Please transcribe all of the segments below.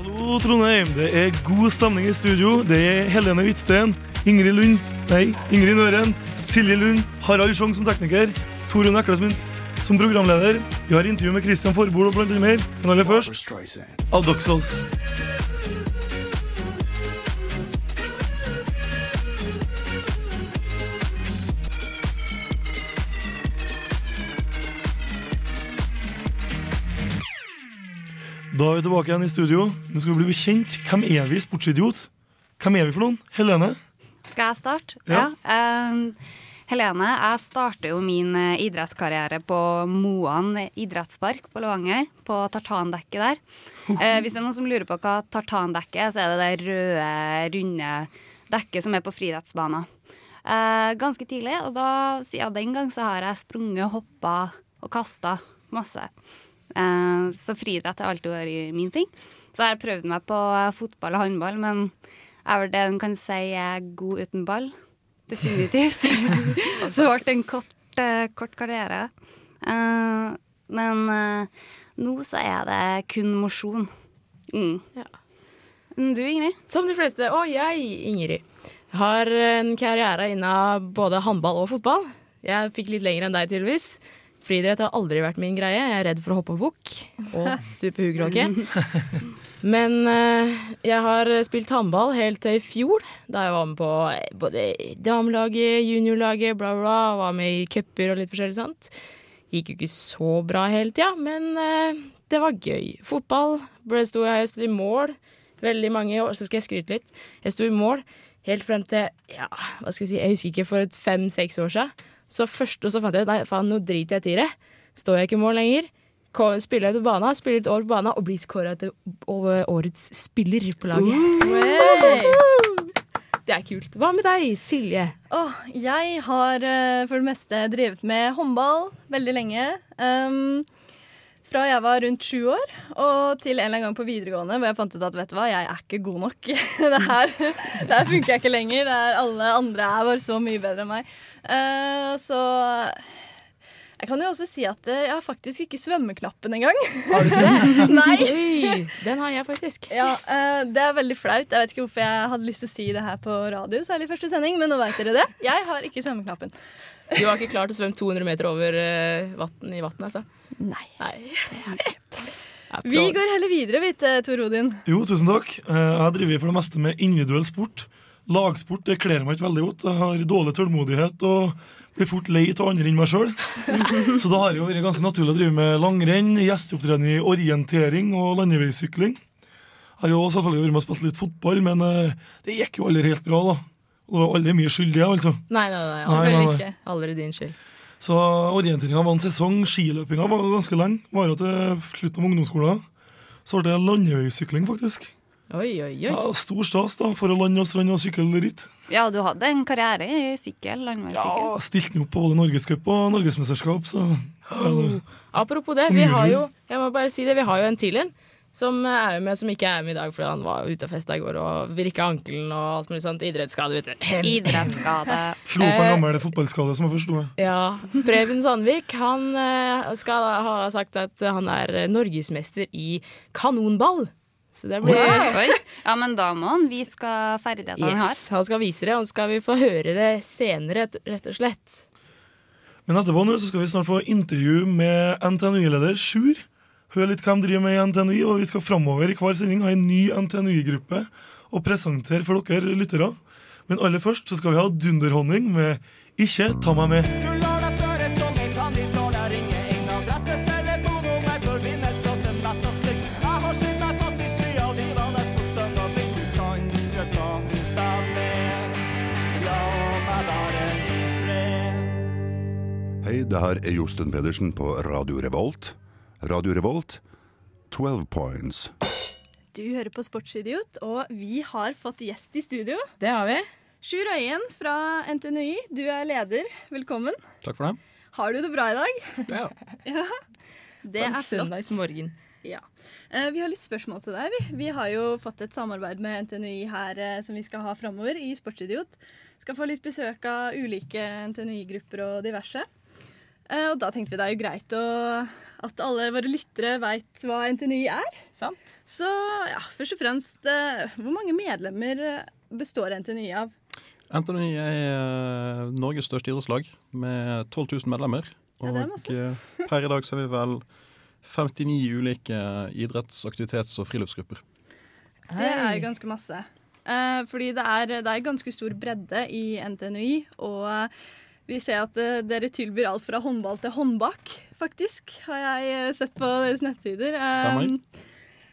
Hallo, Trondheim. Det er god stemning i studio. Det er Helene Hvitsten, Ingrid Lund, nei, Ingrid Nøren, Silje Lund, Harald Sjong som tekniker, Torunn Eklesmund som programleder. Vi har intervju med Christian Forbol og blant annet mer. Men aller først Av Abdoxos. Da er vi tilbake igjen i studio. Nå skal vi bli bekjent. Hvem er vi, sportsidiot? Hvem er vi for noen? Helene? Skal jeg starte? Ja. Ehm, Helene, jeg starter jo min eh, idrettskarriere på Moan idrettspark på Levanger. På tartandekket der. Uh, hvis det er noen som lurer på hva tartandekket er, så er det det røde, runde dekket som er på friidrettsbanen. Uh, ganske tidlig, og da, siden den gang så har jeg sprunget, hoppa og kasta masse. Eh, så friidrett har alltid vært min ting. Så jeg har prøvd meg på eh, fotball og håndball, men jeg er vel det en kan si er god uten ball. Definitivt. så det ble en kort, eh, kort karriere. Men nå så er det kun mosjon. Mm. Ja. Du, Ingrid? Som de fleste, og jeg, Ingrid, har en karriere innen både håndball og fotball. Jeg fikk litt lenger enn deg, tydeligvis. Friidrett har aldri vært min greie. Jeg er redd for å hoppe bukk og stupe hugråke. Men eh, jeg har spilt håndball helt til i fjor, da jeg var med på både damelaget, juniorlaget, bla, bla. Var med i cuper og litt forskjellig sånt. Gikk jo ikke så bra hele tida, men eh, det var gøy. Fotball ble sto jeg, jeg sto i mål veldig mange år, så skal jeg skryte litt. Jeg sto i mål helt frem til ja, hva skal jeg si, jeg husker ikke, for fem-seks år siden. Så først, og så fant jeg ut nei, faen, nå driter jeg i det. Står jeg ikke i mål lenger. Spiller jeg til bana, spiller et år på bana og blir skåra til årets spiller på laget. Det er kult. Hva med deg, Silje? Oh, jeg har eh, for det meste drevet med håndball veldig lenge. Um, fra jeg var rundt sju år og til en eller annen gang på videregående hvor jeg fant ut at vet du hva, jeg er ikke god nok. det her, det her funker jeg ikke lenger. Er alle andre er bare så mye bedre enn meg. Eh, så jeg kan jo også si at eh, jeg har faktisk ikke svømmeknappen engang. Har du ikke det? Nei. Oi, den har jeg faktisk. Ja, eh, Det er veldig flaut. Jeg vet ikke hvorfor jeg hadde lyst til å si det her på radio, særlig i første sending, men nå vet dere det. Jeg har ikke svømmeknappen. Du har ikke klart å svømme 200 meter over uh, vatten i vannet, altså? Nei. Nei. Vi går heller videre, vi, til Tor Odin. Jo, tusen takk. Eh, Jeg har drevet for det meste med individuell sport. Lagsport det kler meg ikke veldig godt. Jeg har dårlig tålmodighet og blir fort lei av andre enn meg sjøl. Så da har det jo vært ganske naturlig å drive med langrenn, gjesteopptreden i orientering og landeveissykling. Har jo selvfølgelig vært med og spilt litt fotball, men eh, det gikk jo aldri helt bra, da. Og det var aldri mye skyld det, altså. Nei, nei, nei, Nei, selvfølgelig nei, ikke. Aldri din skyld. Så orienteringa var en sesong. Skiløpinga var ganske lenge. Varer til slutten av ungdomsskolen. Så ble det landeveissykling, faktisk. Oi, oi, oi. Ja, Stor stas da, for å lande og strand og sykle ritt. Ja, du hadde en karriere i sykkel, landeveissykkel. Ja, stilte meg opp på både norgescup og norgesmesterskap, så oh. Apropos det, vi har jo Jeg må bare si det, vi har jo en til en som er med, som ikke er med i dag fordi han var ute og festa i går og virka ankelen og alt mulig sånt. Idrettsskade, vet du. Idrettsskade. Slo på en Eh, gammel fotballskade, som jeg forsto. Ja. Preben Sandvik han eh, skal ha sagt at han er norgesmester i kanonball. Så det blir Oi. Ja, men da må han vise hva ferdighetene han har. Han skal vise det, og så skal vi få høre det senere, rett og slett. Men etterpå nå så skal vi snart få intervju med NTNU-leder Sjur. Hør litt hva de driver med i NTNU, og vi skal framover i hver sending ha en ny NTNU-gruppe og presentere for dere lyttere. Men aller først så skal vi ha dunderhonning med Ikke ta meg med. Det her er Josten Pedersen på Radio Revolt. Radio Revolt, 12 points. Du hører på Sportsidiot, og vi har fått gjest i studio. Det har vi. Sjur Øyen fra NTNUI, du er leder. Velkommen. Takk for det. Har du det bra i dag? Ja. ja. Det På en er flott. søndagsmorgen. Ja. Eh, Vi har litt spørsmål til deg. Vi, vi har jo fått et samarbeid med NTNUI her eh, som vi skal ha framover i Sportsidiot. Skal få litt besøk av ulike NTNUI-grupper og diverse. Eh, Og da tenkte vi det er jo greit å, at alle våre lyttere veit hva NTNUI er. Sant? Så ja, først og fremst, eh, hvor mange medlemmer eh, består NTNUI av? NTNUI er Norges største idrettslag med 12 000 medlemmer. Ja, er Og eh, per i dag så er vi vel 59 ulike idretts-, aktivitets- og friluftsgrupper. Det er jo ganske masse. Eh, fordi det er, det er ganske stor bredde i NTNUI, og vi ser at uh, dere tilbyr alt fra håndball til håndbak, faktisk, har jeg eh, sett på deres nettsider. Um.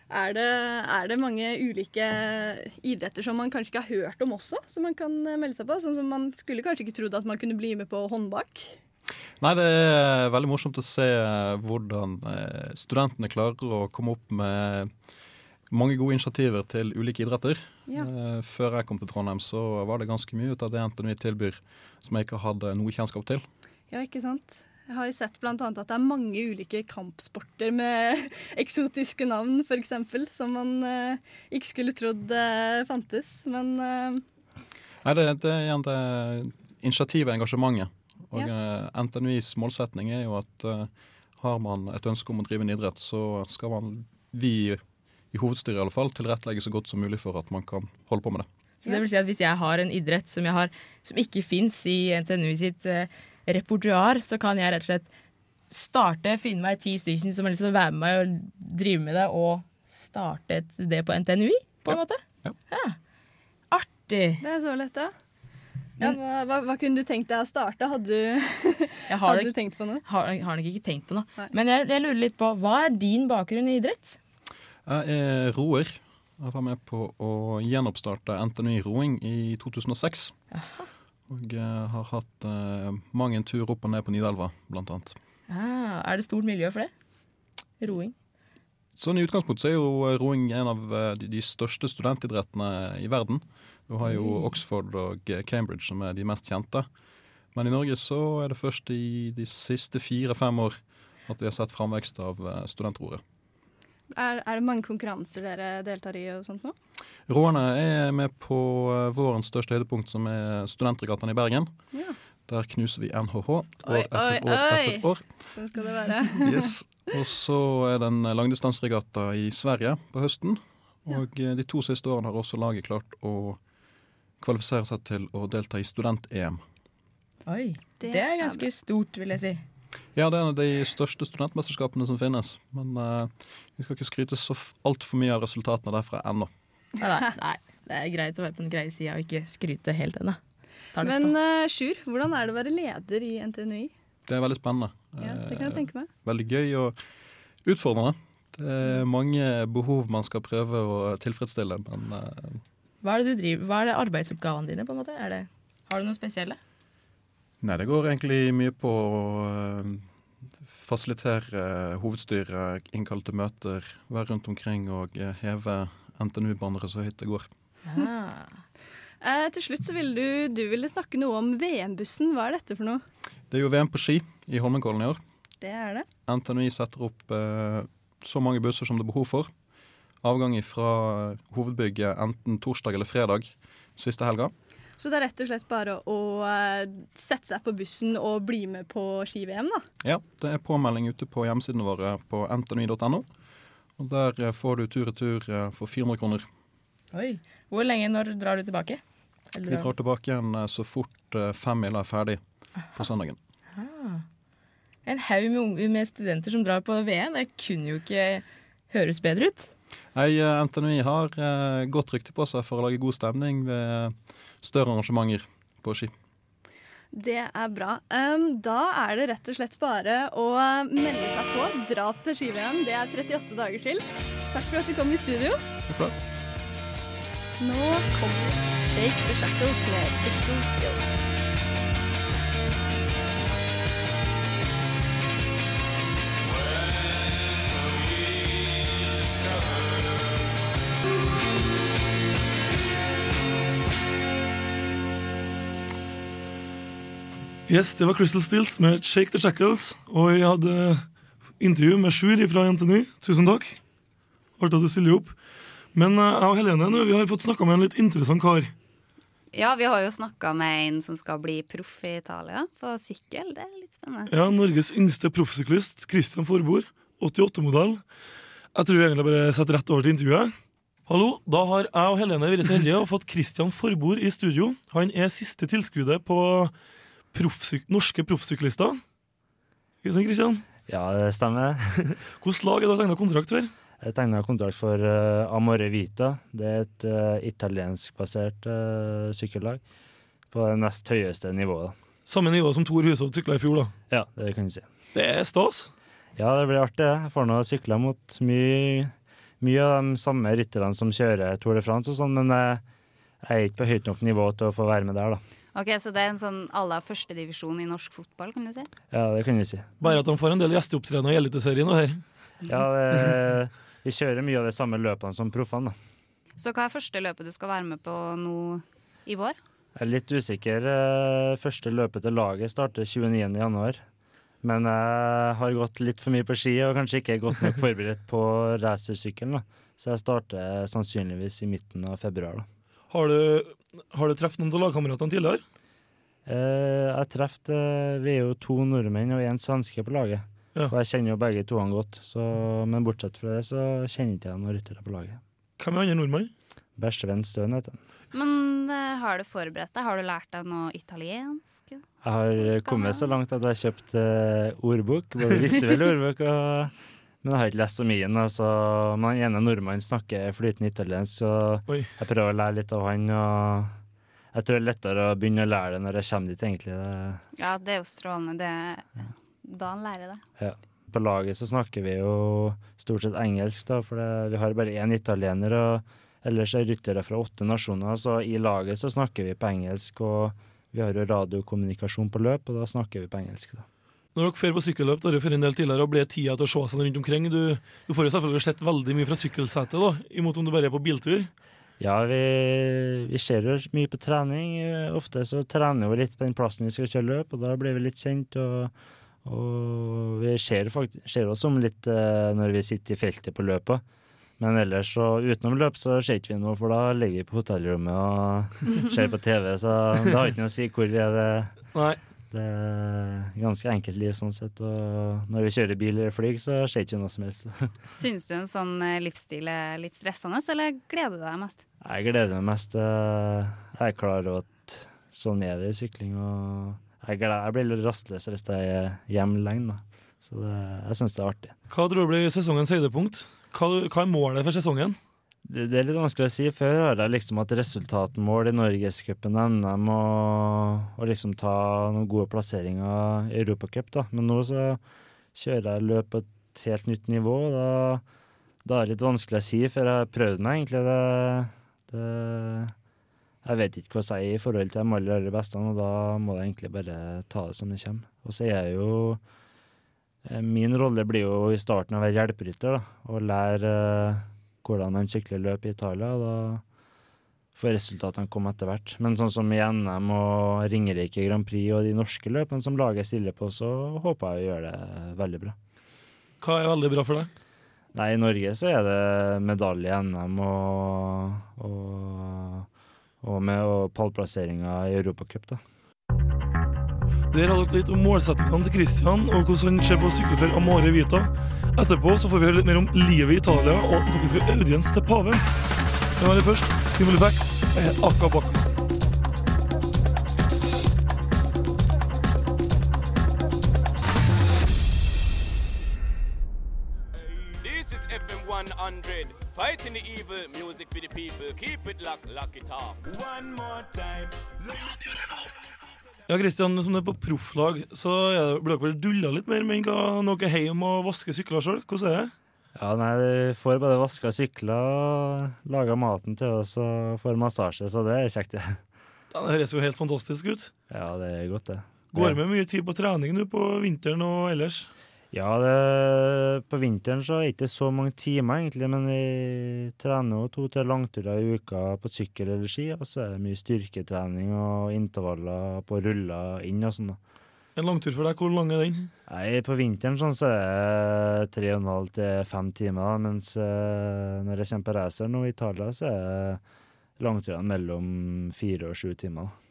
Er det, er det mange ulike idretter som man kanskje ikke har hørt om også, som man kan eh, melde seg på? Sånn som Man skulle kanskje ikke trodd at man kunne bli med på håndbak. Nei, det er veldig morsomt å se hvordan studentene klarer å komme opp med mange gode initiativer til ulike idretter. Ja. Eh, Før jeg kom til Trondheim, så var det ganske mye ut av det NTNU tilbyr som jeg ikke hadde noe kjennskap til. Ja, ikke sant? Jeg har jo sett annet at det er mange ulike kampsporter med eksotiske navn, f.eks., som man eh, ikke skulle trodd eh, fantes. Men Nei, det, det er igjen det initiativet og engasjementet. Og ja. NTNUs målsetning er jo at har man et ønske om å drive en idrett, så skal man, vi i hovedstyret i alle fall, tilrettelegge så godt som mulig for at man kan holde på med det. Så det vil si at hvis jeg har en idrett som, jeg har, som ikke fins i NTNU sitt uh, repertoar, så kan jeg rett og slett starte, finne meg ti stykker som har lyst til å være med meg og drive med det, og starte det på NTNUI, på en måte? Ja. Artig. det er så lett, ja. ja hva, hva, hva kunne du tenkt deg å starte? Hadde du, hadde du tenkt på noe? har, har nok ikke tenkt på noe. Nei. Men jeg, jeg lurer litt på, hva er din bakgrunn i idrett? Jeg er roer. Jeg var med på å gjenoppstarte NTNU roing i 2006. Og eh, har hatt eh, mange en tur opp og ned på Nidelva, blant annet. Ah, er det stort miljø for det? Roing? Sånn I utgangspunktet er jo eh, roing en av de, de største studentidrettene i verden. Du har jo Oxford og Cambridge som er de mest kjente. Men i Norge så er det først i de siste fire-fem år at vi har sett framvekst av studentroere. Er, er det mange konkurranser dere deltar i og sånt nå? Roane er med på eh, vårens største høydepunkt, som er Studentregattaen i Bergen. Ja. Der knuser vi NHH år Oi, etter oi, år oi. etter år. Sånn skal det være. Yes. Og så er det en langdistanseregatta i Sverige på høsten. Og ja. de to siste årene har også laget klart å kvalifisere seg til å delta i student-EM. Oi, det, er ganske stort, vil jeg si. Ja, det er en av de største studentmesterskapene som finnes. Men uh, vi skal ikke skryte så altfor mye av resultatene derfra ennå. Nei, det er greit å være på den greie sida og ikke skryte helt ennå. Men uh, Sjur, hvordan er det å være leder i NTNUI? Det er veldig spennende. Ja, det kan jeg Eh, tenke meg. Veldig gøy og utfordrende. Det er mange behov man skal prøve å tilfredsstille, men uh, Hva er det du driver Hva er det arbeidsoppgavene dine, på en måte? Er det, har du noe spesielle? Nei, det går egentlig mye på å eh, fasilitere hovedstyret, innkalle til møter, være rundt omkring og eh, heve NTNU-bannere så høyt det går. Ah. Eh, til slutt så ville du, du ville snakke noe om VM-bussen. Hva er dette for noe? Det er jo VM på ski i Holmenkollen i år. Det er det. NTNUI setter opp eh, så mange busser som det er behov for. Avgang fra hovedbygget enten torsdag eller fredag siste helga. Så det er rett og slett bare å eh, sette seg på bussen og bli med på ski-VM, da. Ja, det er påmelding ute på hjemmesidene våre på ntny.no. Og der eh, får du tur-retur tur for 400 kroner. Oi. Hvor lenge når drar du tilbake? Eller Vi drar tilbake igjen eh, så fort fem miler er ferdig på søndagen. Aha. En haug med, med studenter som drar på VM. Det kunne jo ikke høres bedre ut. Nei, eh, NTNUI har eh, godt rykte på seg for å lage god stemning ved større arrangementer på ski. Det er bra. Da er det rett og slett bare å melde seg på. Dra til ski-VM. Det er 38 dager til. Takk for at du kom i studio. Takk for det. Nå kommer Shake the Shackles med Crystal Stills. Yes, det var Crystal Stills med Shake the Shackles. Og jeg hadde intervju med Sjur fra NTNU. Tusen takk. Artig at du stiller opp. Men eh, jeg og Helene vi har fått snakka med en litt interessant kar. Ja, vi har jo snakka med en som skal bli proff i Italia på sykkel. Det er litt spennende. Ja, Norges yngste proffsyklist, Christian Forbord. 88-modell. Jeg tror jeg egentlig bare setter rett over til intervjuet. Hallo, da har jeg og Helene vært så heldige og fått Christian Forbord i studio. Han er siste tilskuddet på proffsyk norske proffsyklister. Ikke sant, Kristian? Ja, det stemmer. Hvilket lag har du tegna kontrakt for? Jeg tegna kontrakt for uh, Amore Vita. Det er et uh, italienskbasert uh, sykkellag på det nest høyeste nivået. da. Samme nivå som Tor Hushovd sykla i fjor, da. Ja, det kan du si. Det er stas. Ja, det blir artig. det. Jeg får nå sykla mot mye, mye av de samme rytterne som kjører Tour de France og sånn, men jeg er ikke på høyt nok nivå til å få være med der, da. Ok, Så det er en sånn aller førstedivisjon i norsk fotball, kan du si? Ja, det kan du si. Bare at de får en del gjesteopptredener i Eliteserien og her. Ja, det, vi kjører mye av de samme løpene som proffene, da. Så hva er første løpet du skal være med på nå i vår? Jeg er litt usikker. Eh, Første løpet til laget starter 29. januar. Men jeg har gått litt for mye på ski og kanskje ikke godt nok forberedt på racersykkelen. Så jeg starter sannsynligvis i midten av februar. da. Har du, har du truffet noen av lagkameratene tidligere? Eh, jeg treffet eh, Vi er jo to nordmenn og én svenske på laget. Ja. Og jeg kjenner jo begge toene godt. Så, men bortsett fra det så kjenner ikke jeg noen ryttere på laget. Hvem er andre nordmenn? Bestevenn Støen heter han. Men uh, har du forberedt deg? Har du lært deg noe italiensk? Jeg har kommet så langt at jeg har kjøpt uh, ordbok, både visuell ordbok og Men jeg har ikke lest så mye. da, så Men den ene nordmannen snakker flytende italiensk, så Oi. jeg prøver å lære litt av han. og Jeg tror det er lettere å begynne å lære det når jeg kommer dit, egentlig. Det, Ja, det er jo strålende. Det, da han lærer det. Ja. På laget så snakker vi jo stort sett engelsk, da, for det, vi har bare én italiener. og Ellers er ryttere fra åtte nasjoner, så i laget så snakker vi på engelsk. Og vi har jo radiokommunikasjon på løp, og da snakker vi på engelsk. da. Når dere fer på sykkelløp, dere for en del tidligere og ble tida til å se seg rundt omkring. Du, du får jo selvfølgelig sett veldig mye fra sykkelsetet, da, imot om du bare er på biltur. Ja, vi, vi ser jo mye på trening. Ofte så trener vi litt på den plassen vi skal kjøre løp, og da blir vi litt kjent. Og, og vi ser, faktisk, ser oss om litt eh, når vi sitter i feltet på løpet. Men ellers så utenom løp så ser ikke vi noe, for da ligger vi på hotellrommet og ser på TV, så det har ikke noe å si hvor vi er. Det, Nei. Det er ganske enkelt liv sånn sett. Og når vi kjører bil eller flyr, så skjer ikke noe som helst. Syns du en sånn eh, livsstil er litt stressende, eller gleder du deg mest? Jeg gleder meg mest. eh, Jeg er klar over at sånn er det i sykling. Og jeg, gleder, jeg blir litt rastløs hvis jeg er hjemme lenge. Da. Så det, jeg syns det er artig. Hva tror du blir sesongens høydepunkt? Hva, hva er målet for sesongen? Det, det er litt vanskelig å si. Har jeg liksom hatt resultatmål i Norgescupen og NM og, og liksom ta noen gode plasseringer i Europacup, da. Men nå så kjører jeg løp på et helt nytt nivå. Da, da er det litt vanskelig å si, før jeg har prøvd meg, egentlig. Det, det, jeg vet ikke hva jeg er i forhold til de aller, aller beste, og da må jeg egentlig bare ta det som det kommer. Og så er jeg jo eh, Min rolle blir jo i starten å være hjelperytter, da, og lære hvordan man sykler løp i Italia. og Da får resultatene komme etter hvert. Men sånn som i NM og Ringerike Grand Prix og de norske løpene som laget stiller på, så håper jeg å gjøre det veldig bra. Hva er veldig bra for deg? Nei, i Norge så er det medalje i NM og, og, og med og pallplasseringer i Europacup, da. Der har dere litt om målsettingene til Christian og hvordan han ser på sykkelfelt Amore Vita. Etterpå så får vi høre litt mer om livet i Italia og faktisk en audiens til paven. Men aller først, Stimuli Facts er Akka bak. This is FM 100. Fighting the evil, music for the people. Keep it locked, lock it off. One more time. Ja, Kristian, som det er på profflag, så blir dere vel dulla litt mer med enn noe er hjemme og vaske sykler sjøl? Hvordan er det? Ja, nei, vi får bare vaska sykler laga maten til oss og får massasje, så det er kjekt, det. Ja, det høres jo helt fantastisk ut. Ja, det er godt, det. Går med mye tid på trening nå på vinteren og ellers? Ja, det, på vinteren så er det ikke så mange timer, egentlig, men vi trener jo to-tre langturer i uka på sykkel eller ski, og så er det mye styrketrening og intervaller på ruller inn og sånn. En langtur for deg, hvor lang er den? Nei, På vinteren sånn, så er det tre og en halv til fem timer, da, mens eh, når jeg kommer på racer nå i Italia, så er langturene mellom fire og sju timer. da.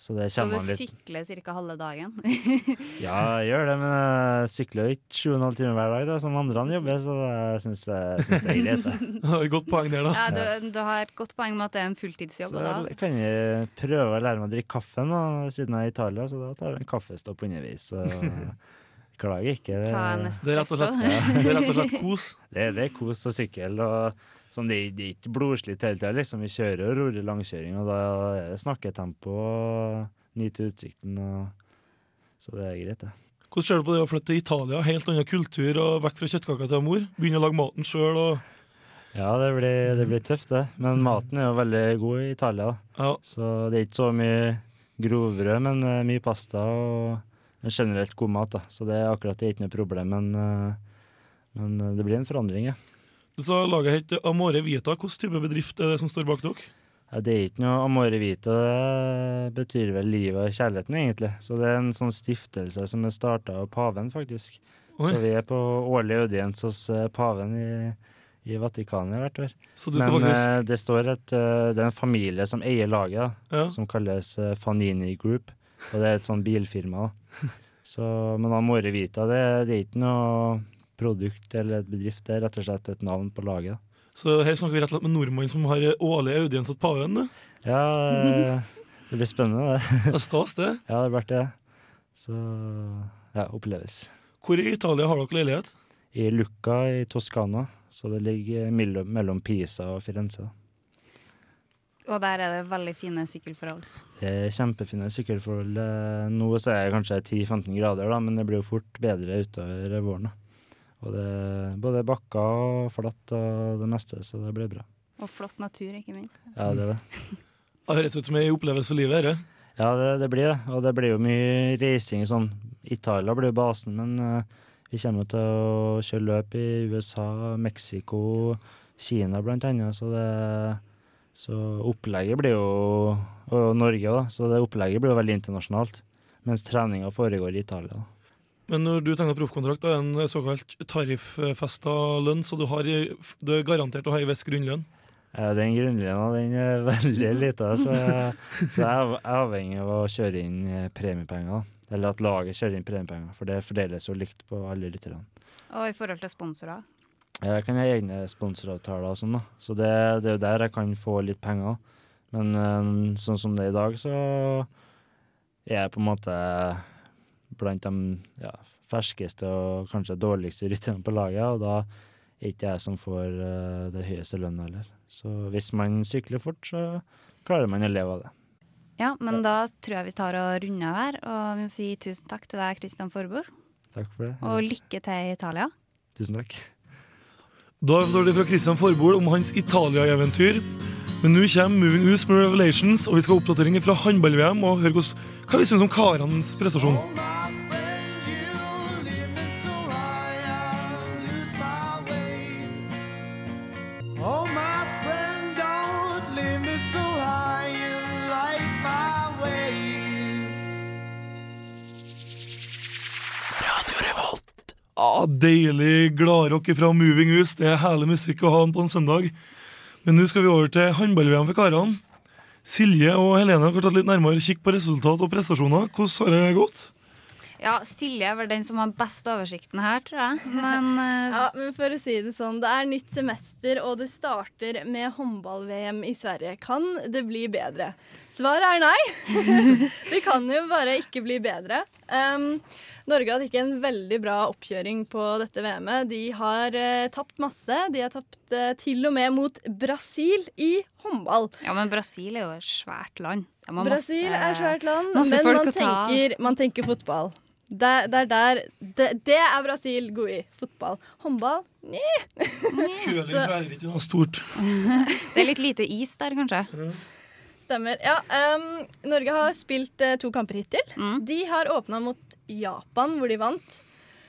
Så det Så du litt sykler ca. halve dagen? Ja, jeg gjør det, men jeg sykler jo ikke sju og en hver dag, da, som andre han jobber, så jeg syns det er greit. det. Det var et godt poeng der, da. Ja, du, du har et godt poeng med at det er en fulltidsjobb. Så da. kan jeg prøve å lære meg å drikke kaffe nå, siden jeg er i Italia, så da tar jeg en kaffestopp underveis. Så klager ikke. Ta en Det er rett og slett, ja. det er rett og slett kos. Det, det er kos og sykkel. og sånn, det, det er ikke blodslitt hele tida. Liksom. Vi kjører jo rolig langkjøring, og da er det snakketempo og nyter utsikten. Og, så det er greit, det. Hvordan ser du på det å flytte til Italia, helt annen kultur og vekk fra kjøttkaka til mor? Begynne å lage maten sjøl og Ja, det blir, det blir tøft, det. Men maten er jo veldig god i Italia. da. Så det er ikke så mye grovbrød, men eh, mye pasta og generelt god mat. da. Så det er akkurat det er ikke noe problem, men, eh, men det blir en forandring, ja. Du lager laget het Amore Vita. Hvilken type bedrift er det som står bak dere? Ja, Det er ikke noe Amore Vita, det betyr vel livet og kjærligheten, egentlig. Så det er en sånn stiftelse som er starta av paven, faktisk. Oi. Så vi er på årlig audiens hos eh, paven i, i Vatikanet hvert år. Så Men faktisk- eh, det står et eh, Det er en familie som eier laget, Ja. som kalles Fanini Group. Og det er et sånn bilfirma. Så, men Amore Vita, det, det er ikke noe produkt eller et bedrift, det er rett og slett et navn på laget. Så her snakker vi rett og slett med nordmannen som har årlig audiens hos paven. Ja, eh, det blir spennende, det. Det er stas, det. Ja, det blir det. Så ja, opplevelse. Hvor i Italia har dere leilighet? I Lucca i Toskana, så det ligger mellom, mellom Pisa og Firenze. Og der er det veldig fine sykkelforhold. Det er kjempefine sykkelforhold. Eh, Nå så er det kanskje 10-15 grader, da, men det blir jo fort bedre utover våren. da. Og det er både bakker og flatt og det meste, så det blir bra. Og flott natur, ikke minst. Ja, det er det. Det høres ut som ei opplevelse for livet. dette. Ja, det, det blir det. Og det blir jo mye reising sånn. Italia blir jo basen, men uh, vi kommer til å kjøre løp i USA, Mexico, Kina blant annet, så det så opplegget blir jo Og Norge, da. Så det opplegget blir jo veldig internasjonalt. Mens treninga foregår i Italia. da. Men når du tegner proffkontrakt, er det en såkalt tariffesta lønn, så du, har, du er garantert å ha en viss grunnlønn. Ja, Den grunnlønna den er veldig lita, så, så jeg er avhengig av å kjøre inn eh, premiepenger. Eller at laget kjører inn premiepenger, for det fordeles jo likt på alle lytterne. Og i forhold til sponsorer. Jeg kan ha egne sponsoravtaler og sånn, da. Så det, det er jo der jeg kan få litt penger. Men eh, sånn som det er i dag, så er jeg på en måte blant de ja, ferskeste og kanskje dårligste rytterne på laget, og da er ikke jeg som får uh, det høyeste lønna heller. Så hvis man sykler fort, så klarer man å leve av det. Ja, men da tror jeg vi tar og runder av her. Og vi må si tusen takk til deg, Christian Forbord. Takk for det. Og lykke til i Italia. Tusen takk. Da får det fra Christian Forbord om hans Italia-eventyr. Men nå kommer Moving Us med Revelations, og vi skal ha oppdateringer fra håndball-VM og høre hva vi syns om karenes prestasjon. Deilig gladrock fra Moving Us. Det er herlig musikk å ha på en søndag. Men nå skal vi over til håndball-VM for karene. Silje og Helene har tatt litt nærmere kikk på resultat og prestasjoner. Hvordan har det gått? Ja, Silje er vel den som har best oversikten her, tror jeg. Men uh... Ja, men for å si det sånn, det er nytt semester, og det starter med håndball-VM i Sverige. Kan det bli bedre? Svaret er nei. det kan jo bare ikke bli bedre. Um, Norge hadde ikke en veldig bra oppkjøring på dette VM-et. De har eh, tapt masse. De har tapt eh, til og med mot Brasil i håndball. ja, men Brasil er jo et svært land. Brasil masse- er svært land, men man tenker, man tenker fotball. Det, det er der det, det er Brasil god i. Fotball. Håndball? Nei! Så- er ikke noe stort. Det er litt lite is der, kanskje. Stemmer. Ja, um, Norge har spilt uh, to kamper hittil. Mm. De har åpna mot Japan, hvor de vant.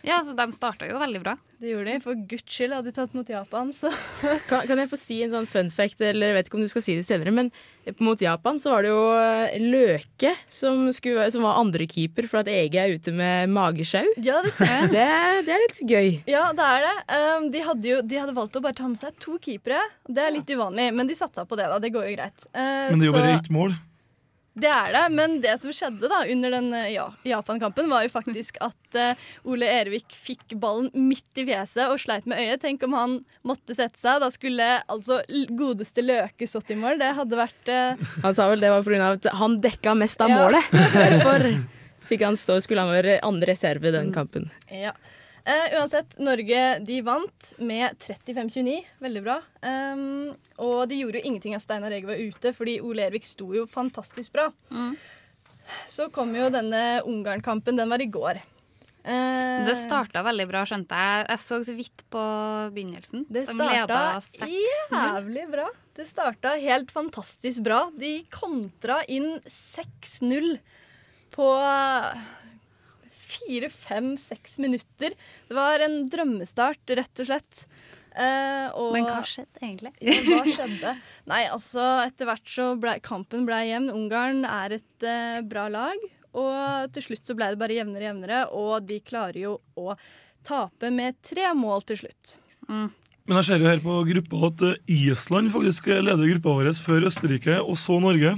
Ja, så de starta jo veldig bra. Det gjorde de. For guds skyld hadde de tatt mot Japan, så Kan, kan jeg få si en sånn fun fact, eller jeg vet ikke om du skal si det senere, men mot Japan så var det jo eh, Løke som, skulle, som var andrekeeper for at EG er ute med magesjau. Ja, det stemmer. Det, det er litt gøy. Ja, det er det. Um, de, hadde jo, de hadde valgt å bare ta med seg to keepere. Det er litt uvanlig, men de satsa på det, da. Det går jo greit. Uh, Men det så- bare ett mål. Det er det, men det som skjedde da under den eh, ja, Japan-kampen, var jo faktisk at uh, Ole Ervik fikk ballen midt i fjeset og sleit med øyet. Tenk om han måtte sette seg. Da skulle altså godeste Løke stått i mål. Det hadde vært uh... Han sa vel det var pga. at han dekka mest av Ja. målet. Derfor fikk han stå, skulle han være andre reserve i den kampen. Ja. Eh, uansett, Norge de vant med 35-29. Veldig bra. Um, og de gjorde jo ingenting av Steinar Ege var ute, fordi Ole Ervik sto jo fantastisk bra. Så kom jo denne Ungarn-kampen. Den var i går. Uh, Det starta veldig bra, skjønte jeg. Jeg så så vidt på begynnelsen. Det De starta jævlig bra. Det starta helt fantastisk bra. De kontra inn 6-0 på fire, fem, seks minutter. Det var en drømmestart, rett og slett. Eh, og, Men hva skjedde egentlig? Ja, hva skjedde? Nei, altså, etter hvert så ble kampen ble jevn. Ungarn er et eh, bra lag. Og til slutt så ble det bare jevnere og jevnere, og de klarer jo å tape med tre mål til slutt. Men jeg ser jo her på gruppa at eh, Island faktisk leder gruppa vår før Østerrike, og så Norge.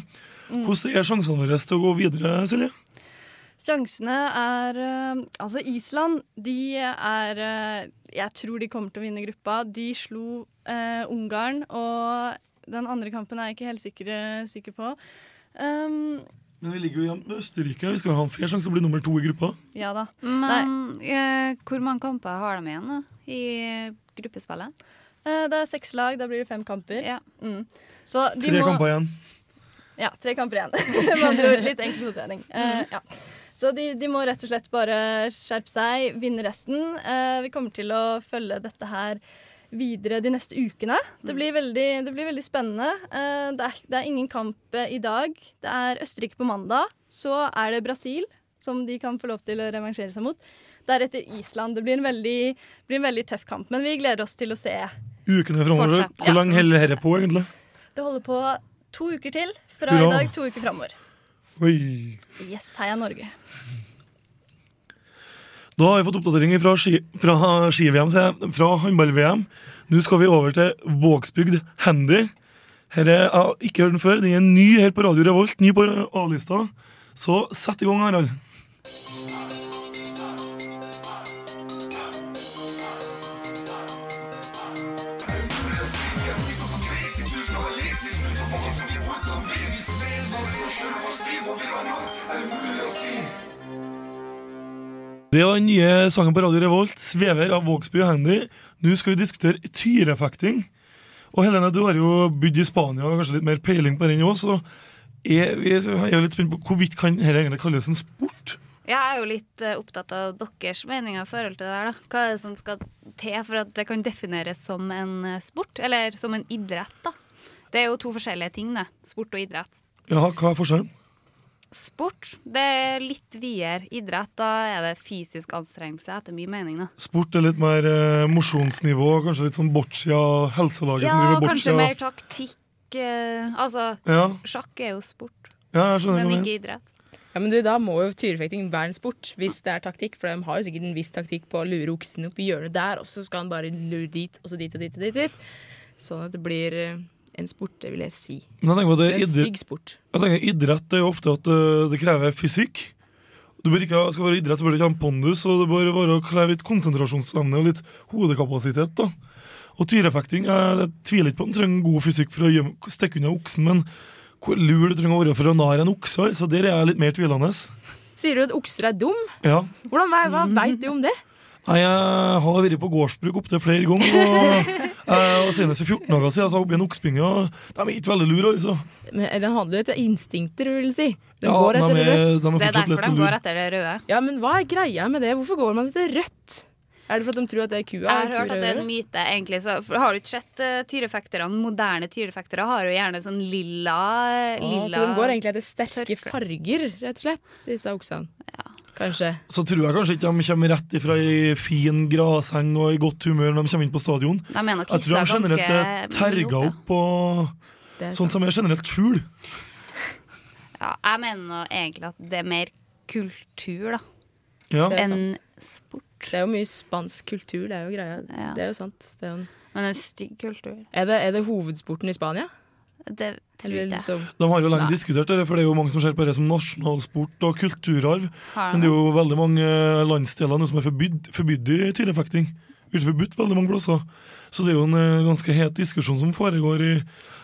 Mm. Hvordan er sjansene våre til å gå videre, Silje? Sjansene er eh, Altså, Island, de er eh, Jeg tror de kommer til å vinne gruppa. De slo eh, Ungarn, og den andre kampen er jeg ikke helt sikker, sikker på. Um, Men vi ligger jo med Østerrike. Vi skal ha en fair sjanse til å bli nummer to i gruppa. ja da. Men eh, hvor mange kamper har de igjen da, i gruppespillet? Eh, Det er seks lag, da blir det fem kamper. Mm. Så de Tre må, kamper igjen. Ja, tre kamper igjen. Med andre ord, litt enkel hodetrening. Eh, ja. Så de, de må rett og slett bare skjerpe seg, vinne resten. Eh, vi kommer til å følge dette her videre de neste ukene. Det blir veldig, det blir veldig spennende. Eh, det, er, det er ingen kamp eh, i dag. Det er Østerrike på mandag. Så er det Brasil, som de kan få lov til å revansjere seg mot. Deretter Island. Det blir en veldig, blir en veldig tøff kamp, men vi gleder oss til å se. Ukene framover. Hvor lang holder dette på, egentlig? Det holder på to uker til. Fra Hurra. i dag to uker framover. Oi. Yes, heia Norge. Da har vi fått oppdatering fra ski- ski-VM, fra håndball-VM. Nå skal vi over til Vågsbygd Handy. Her er, jeg har ikke hørt den før. Den er ny her på Radio Revolt, ny på A-lista. Så sett i gang, Harald. Det var den nye sangen på Radio Revolt, 'Svever' av Vågsby og Handy. Nå skal vi diskutere tyrefekting. Og Helene, du har jo bodd i Spania og kanskje litt mer peiling på det enn oss. så er vi er litt spent på hvorvidt kan dette egentlig kalles en sport? Jeg er jo litt eh, opptatt av deres meninger i forhold til det der. da. Hva er det som skal til for at det kan defineres som en eh, sport? Eller som en idrett, da. Det er jo to forskjellige ting, det. Sport og idrett. Ja, hva er forskjellen? Sport det er litt videre. Idrett da er det fysisk anstrengelse, etter min mening. da. Sport er litt mer eh, mosjonsnivå, kanskje litt sånn boccia, helselaget som Ja, kanskje mer taktikk. eh, altså, Ja. sjakk er jo sport, Ja, jeg skjønner men ikke idrett. Ja, men du, Da må jo tyrefekting være en sport, hvis det er taktikk. For de har jo sikkert en viss taktikk på å lure oksen opp i hjørnet der, og så skal han bare lure dit, og så dit og dit og dit. dit. Sånn at det blir eh, en sport, det vil jeg si. Men jeg på det Det er en stygg sport. Jeg tenker Idrett er jo ofte at eh, det krever fysikk. Du bør ikke, skal være idrett, så bør du ikke ha en pondus, og det bør være å kreve litt konsentrasjonsevne og litt hodekapasitet. da. Og tyrefekting, jeg, jeg tviler ikke på at den trenger god fysikk for å stikke unna oksen, men hvor lur du trenger å være for å narre en okse, så der er jeg litt mer tvilende. Sier du at okser er dum? Ja. Hvordan, hva hva veit du om det? Nei, Jeg har vært på gårdsbruk opptil flere ganger. Og, eh, og Senest for 14 dager siden så jeg oppe i en oksebinge, og de er ikke veldig lure. altså. Men Den handler jo etter instinkter, vil jeg si. Den Ja, går de etter er- rødt. de er Det er derfor de går etter det røde. Ja, men hva er greia med det? Hvorfor går man etter rødt? Er det for at de tror at det er kua? Jeg har hørt at det er en myte, egentlig. Så, for, har du ikke sett uh, tyrefekterne? Moderne tyrefektere har jo gjerne sånn lilla, lilla ah, så de går egentlig etter sterke farger, rett og slett, disse oksene. Kanskje. så tror jeg kanskje ikke de kommer rett ifra ei fin graseng og i godt humør når de kommer inn på stadion. Jeg tror de generelt er terga opp, på sånn som er generelt fugl. Ja, jeg mener nå egentlig at det er mer kultur, da. Ja. Enn sport. Det er jo mye spansk kultur, det er jo greia. Ja. Det er jo sant. Det er, jo en... Men en stygg kultur. er, det, er det hovedsporten i Spania? Det tror jeg. liksom De har jo lenge diskutert det, for det er jo mange som ser på det som nasjonalsport og kulturarv. Men det er jo veldig mange landsdeler nå som er forbydd, forbydd i tyrefekting. Blitt forbudt veldig mange plasser. Så det er jo en eh, ganske het diskusjon som foregår i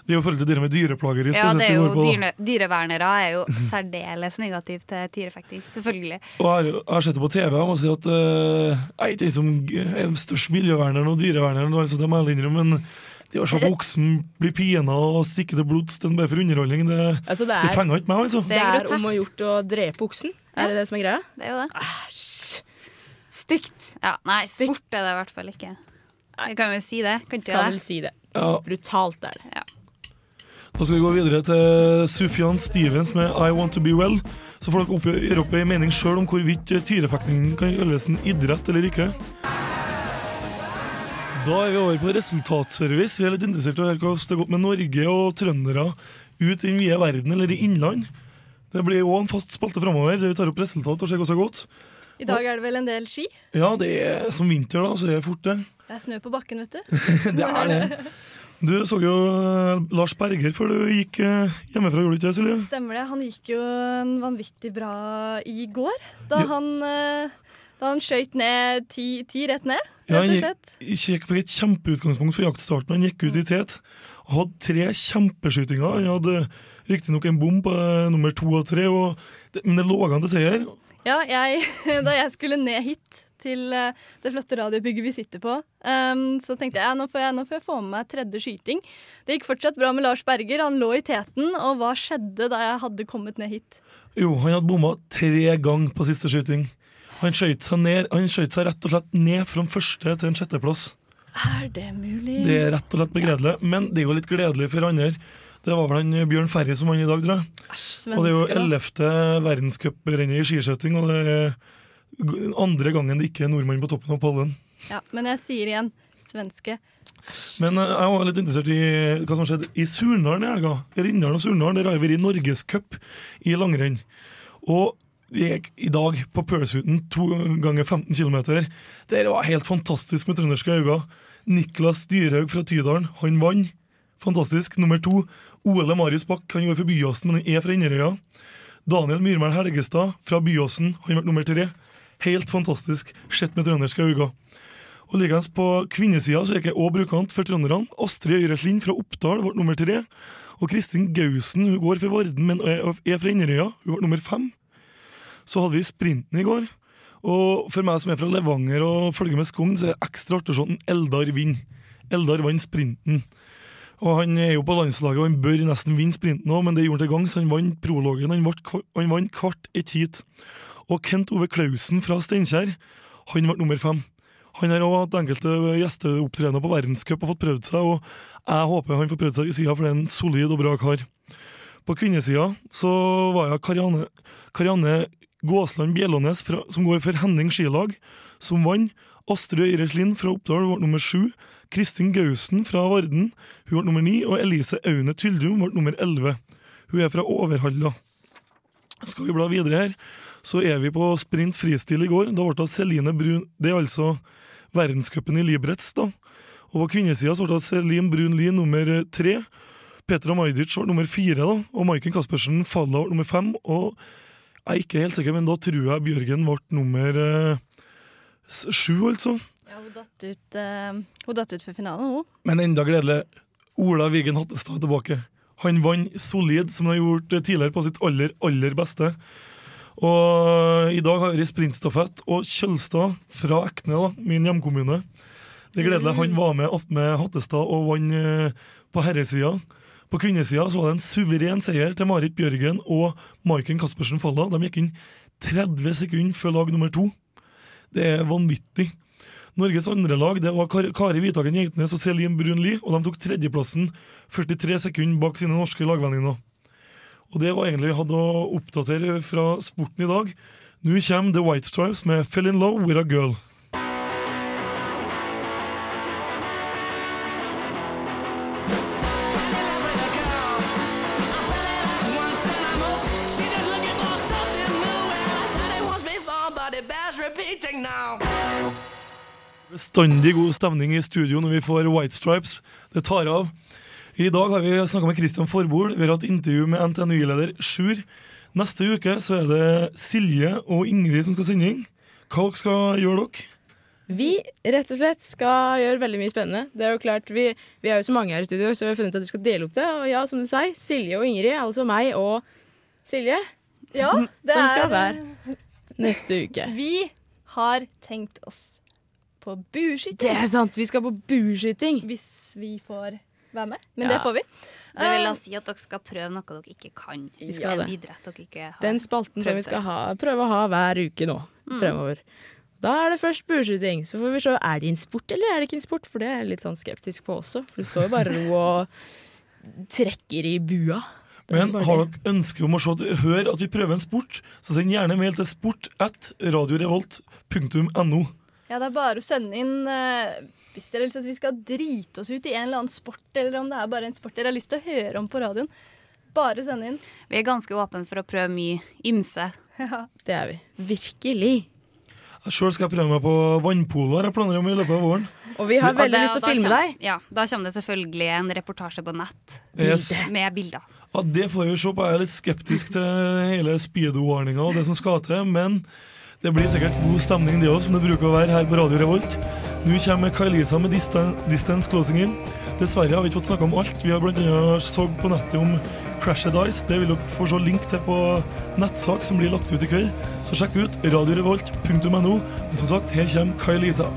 Det er jo forhold til det med dyreplageri. Ja, det er jo på, dyre, Dyrevernere er jo særdeles negative til tyrefekting. Selvfølgelig. Og jeg har, sett det på TV, og må si at uh, jeg er ikke den som er størst miljøverner og dyreverner, altså, det må jeg innrømme, men det å se voksen bli pina og stikke til blods, den bare for underholdning, det, Altså, det det er, fenger ikke meg, altså. det er om å gjort å drepe oksen. Er det det som er greia? Det er jo det. Æsj! Stygt. Ja, nei, Stygt. sport er det i hvert fall ikke. Jeg kan vel si det? Kan ikke Kan det? vel si det. Ja. Brutalt er det. Ja. Da skal vi gå videre til Sufjan Stevens med I Want To Be Well. Så får dere gjøre opp en mening sjøl om hvorvidt eh, tyrefekting kan kalles en idrett eller ikke. Da er vi over på resultatservice. Vi er litt interessert i å høre hvordan det har gått med Norge og trøndere ut i den vide verden eller i innland. Det blir òg en fast spalte framover, der vi tar opp resultat og ser hvordan det har gått. I dag er det vel en del ski. Ja, det er som vinter, da, så er det fort, det. Det er snø på bakken, vet du. det er det. Du så jo eh, Lars Berger før du gikk eh, hjemmefra, gjorde du ikke det, Silje? Stemmer det. Han gikk jo en vanvittig bra i går, da Ja. han, eh, da han skøyt ned ti, ti rett ned, rett og slett. Ja, han gikk fikk et kjempeutgangspunkt for jaktstarten. Han gikk ut i tet og hadde tre kjempeskytinger. Han hadde riktignok en bom på eh, nummer to og tre, og det, men det lå an til seier. Ja, jeg, da jeg skulle ned hit til eh, det flotte radiobygget vi sitter på, Um, så tenkte jeg nå får jeg, nå får jeg få med meg tredje skyting. Det gikk fortsatt bra med Lars Berger. Han lå i teten, og hva skjedde da jeg hadde kommet ned hit? Jo, han hadde bomma tre ganger på siste skyting. Han skjøt seg, ned, han skjøt seg rett og slett ned fra første til en sjetteplass. Er det mulig? Det er rett og slett begredelig, men det er jo litt gledelig for andre. Det var vel han Bjørn Ferry som vant i dag, tror jeg. Og det er jo ellevte verdenscuprennet i skiskjøting, og det er andre gangen det ikke er nordmann på toppen av pollen. Ja, men jeg sier igjen svenske. Men eh, jeg var litt interessert i hva som skjedde i Surnadal i helga. Rindalen og Surnadal der har vi Norgescup i langrenn. Og gikk i dag på Pursuiten to ganger 15 km. Det var helt fantastisk med trønderske øyne. Niklas Dyrhaug fra Tydalen, han vant. Fantastisk. Nummer to, Ole Marius Bakk. Han går for Byåsen, men han er fra Inderøya. Daniel Myrmæl Helgestad fra Byåsen, han ble nummer tre. Helt fantastisk, sett med trønderske øyne. Og Likeens på kvinnesida så gikk jeg òg brukant for trønderne. Astrid Øyres Lind fra Oppdal ble nummer tre. Og Kristin Gausen hun går for Varden, men er fra Inderøya. Hun ble nummer fem. Så hadde vi sprinten i går. Og for meg som er fra Levanger og følger med Skogn, så er det ekstra artig å se Eldar vinner. Eldar vant sprinten. Og Han er jo på landslaget og han bør nesten vinne sprinten òg, men det gjorde han til gang, så han vant prologen. Han, ble, han vant hvert et heat. Og Kent Ove Klausen fra Steinkjer, han ble nummer fem. Han har også hatt enkelte gjesteopptredener på verdenscup og fått prøvd seg, og jeg håper han får prøvd seg i sida, for det er en solid og bra kar. På kvinnesida så var jeg Karianne, Karianne Gåsland Bjellånes, som går for Henning skilag, som vant. Astrid Øyres Lind fra Oppdal ble nummer sju. Kristin Gausen fra Varden hun ble nummer ni. Og Elise Aune Tyldum ble nummer elleve. Hun er fra Overhalla. Skal vi bla videre her, så er vi på sprint fristil i går. Da ble det Celine Brun Det er altså verdenscupen i Libretz, da. Og på kvinnesida ble det Celine Brun Lie nummer tre. Petra Majdic ble nummer fire, da. Og Maiken Caspersen Falla ble nummer fem. Og jeg er ikke helt sikker, men da tror jeg Bjørgen ble nummer eh, sju, altså. Ja, hun datt ut, eh, hun datt ut for finalen, hun. Men enda gledelig. Ola Vigen Hattestad er tilbake. Han vant solid, som han har gjort eh, tidligere, på sitt aller, aller beste. Og i dag har vi sprintstafett, og Kjølstad fra Ekne, da, min hjemkommune. Det er gledelig. Han var med attmed Hattestad og vant eh, på herresida. På kvinnesida var det en suveren seier til Marit Bjørgen og Maiken Caspersen Falla. De gikk inn 30 sekunder før lag nummer to. Det er vanvittig. Norges andre lag det var Kari Hvithagen Geitnes og Celine Brun Lie, og de tok tredjeplassen 43 sekunder bak sine norske lagvenninner. Og det var egentlig vi hadde å oppdatere fra sporten i dag. Nå kommer The White Stripes med 'Fell in Love With A Girl'. Bestandig god stemning i studio når vi får White Stripes. Det tar av. I dag har vi snakka med Christian Forbol. Vi har hatt intervju med NTNU-leder Sjur. Neste uke så er det Silje og Ingrid som skal sende inn. Hva dere skal gjøre dere? Vi rett og slett skal gjøre veldig mye spennende. Det er jo klart, Vi, vi er jo så mange her i studio, så vi har funnet ut at vi skal dele opp det. Og ja, som du sier, Silje og Ingrid, altså meg og Silje, Ja, det som er skal være neste uke. Vi har tenkt oss på bueskyting. Det er sant! Vi skal på bueskyting. Hvis vi får være med. Men Ja. det får vi. Det vil da Eh, si at dere skal prøve noe dere ikke kan. Vi skal En det. idrett dere ikke har Den spalten som vi skal ha, prøve å ha hver uke nå Mm. fremover. Da er det først bueskyting. Så får vi se er det en sport eller er det ikke en sport. For det er jeg litt sånn skeptisk på også. For du står jo bare ro og trekker i bua. Men har dere ønske om å se, høre at vi prøver en sport, så send gjerne mail til sport at radiorevolt.no. Ja, det er bare å sende inn eh, hvis dere liksom, vi skal drite oss ut i en eller annen sport, eller om det er bare en sport dere har lyst til å høre om på radioen. Bare send inn. Vi er ganske åpne for å prøve mye ymse. Det er vi. Virkelig. Sjøl skal jeg prøve meg på vannpolo. har jeg planer om i løpet av våren. Og vi har veldig det- lyst til å filme kommer, deg. Ja, Da kommer det selvfølgelig en reportasje på nett Yes. med bilder. Ja, Det får vi se på. Jeg er litt skeptisk til hele speedo-ordninga og det som skal til, men det blir sikkert god stemning, det òg, som det bruker å være her på Radio Revolt. Nå kommer Kai-Lisa med Distan Distance Closing In. Dessverre har vi ikke fått snakka om alt. Vi har bl.a. så på nettet om Crashed Ice. Det vil dere få se link til på nettsak som blir lagt ut i kveld. Så sjekk ut radiorevolt.no. Men som sagt, her kommer Kai-Lisa.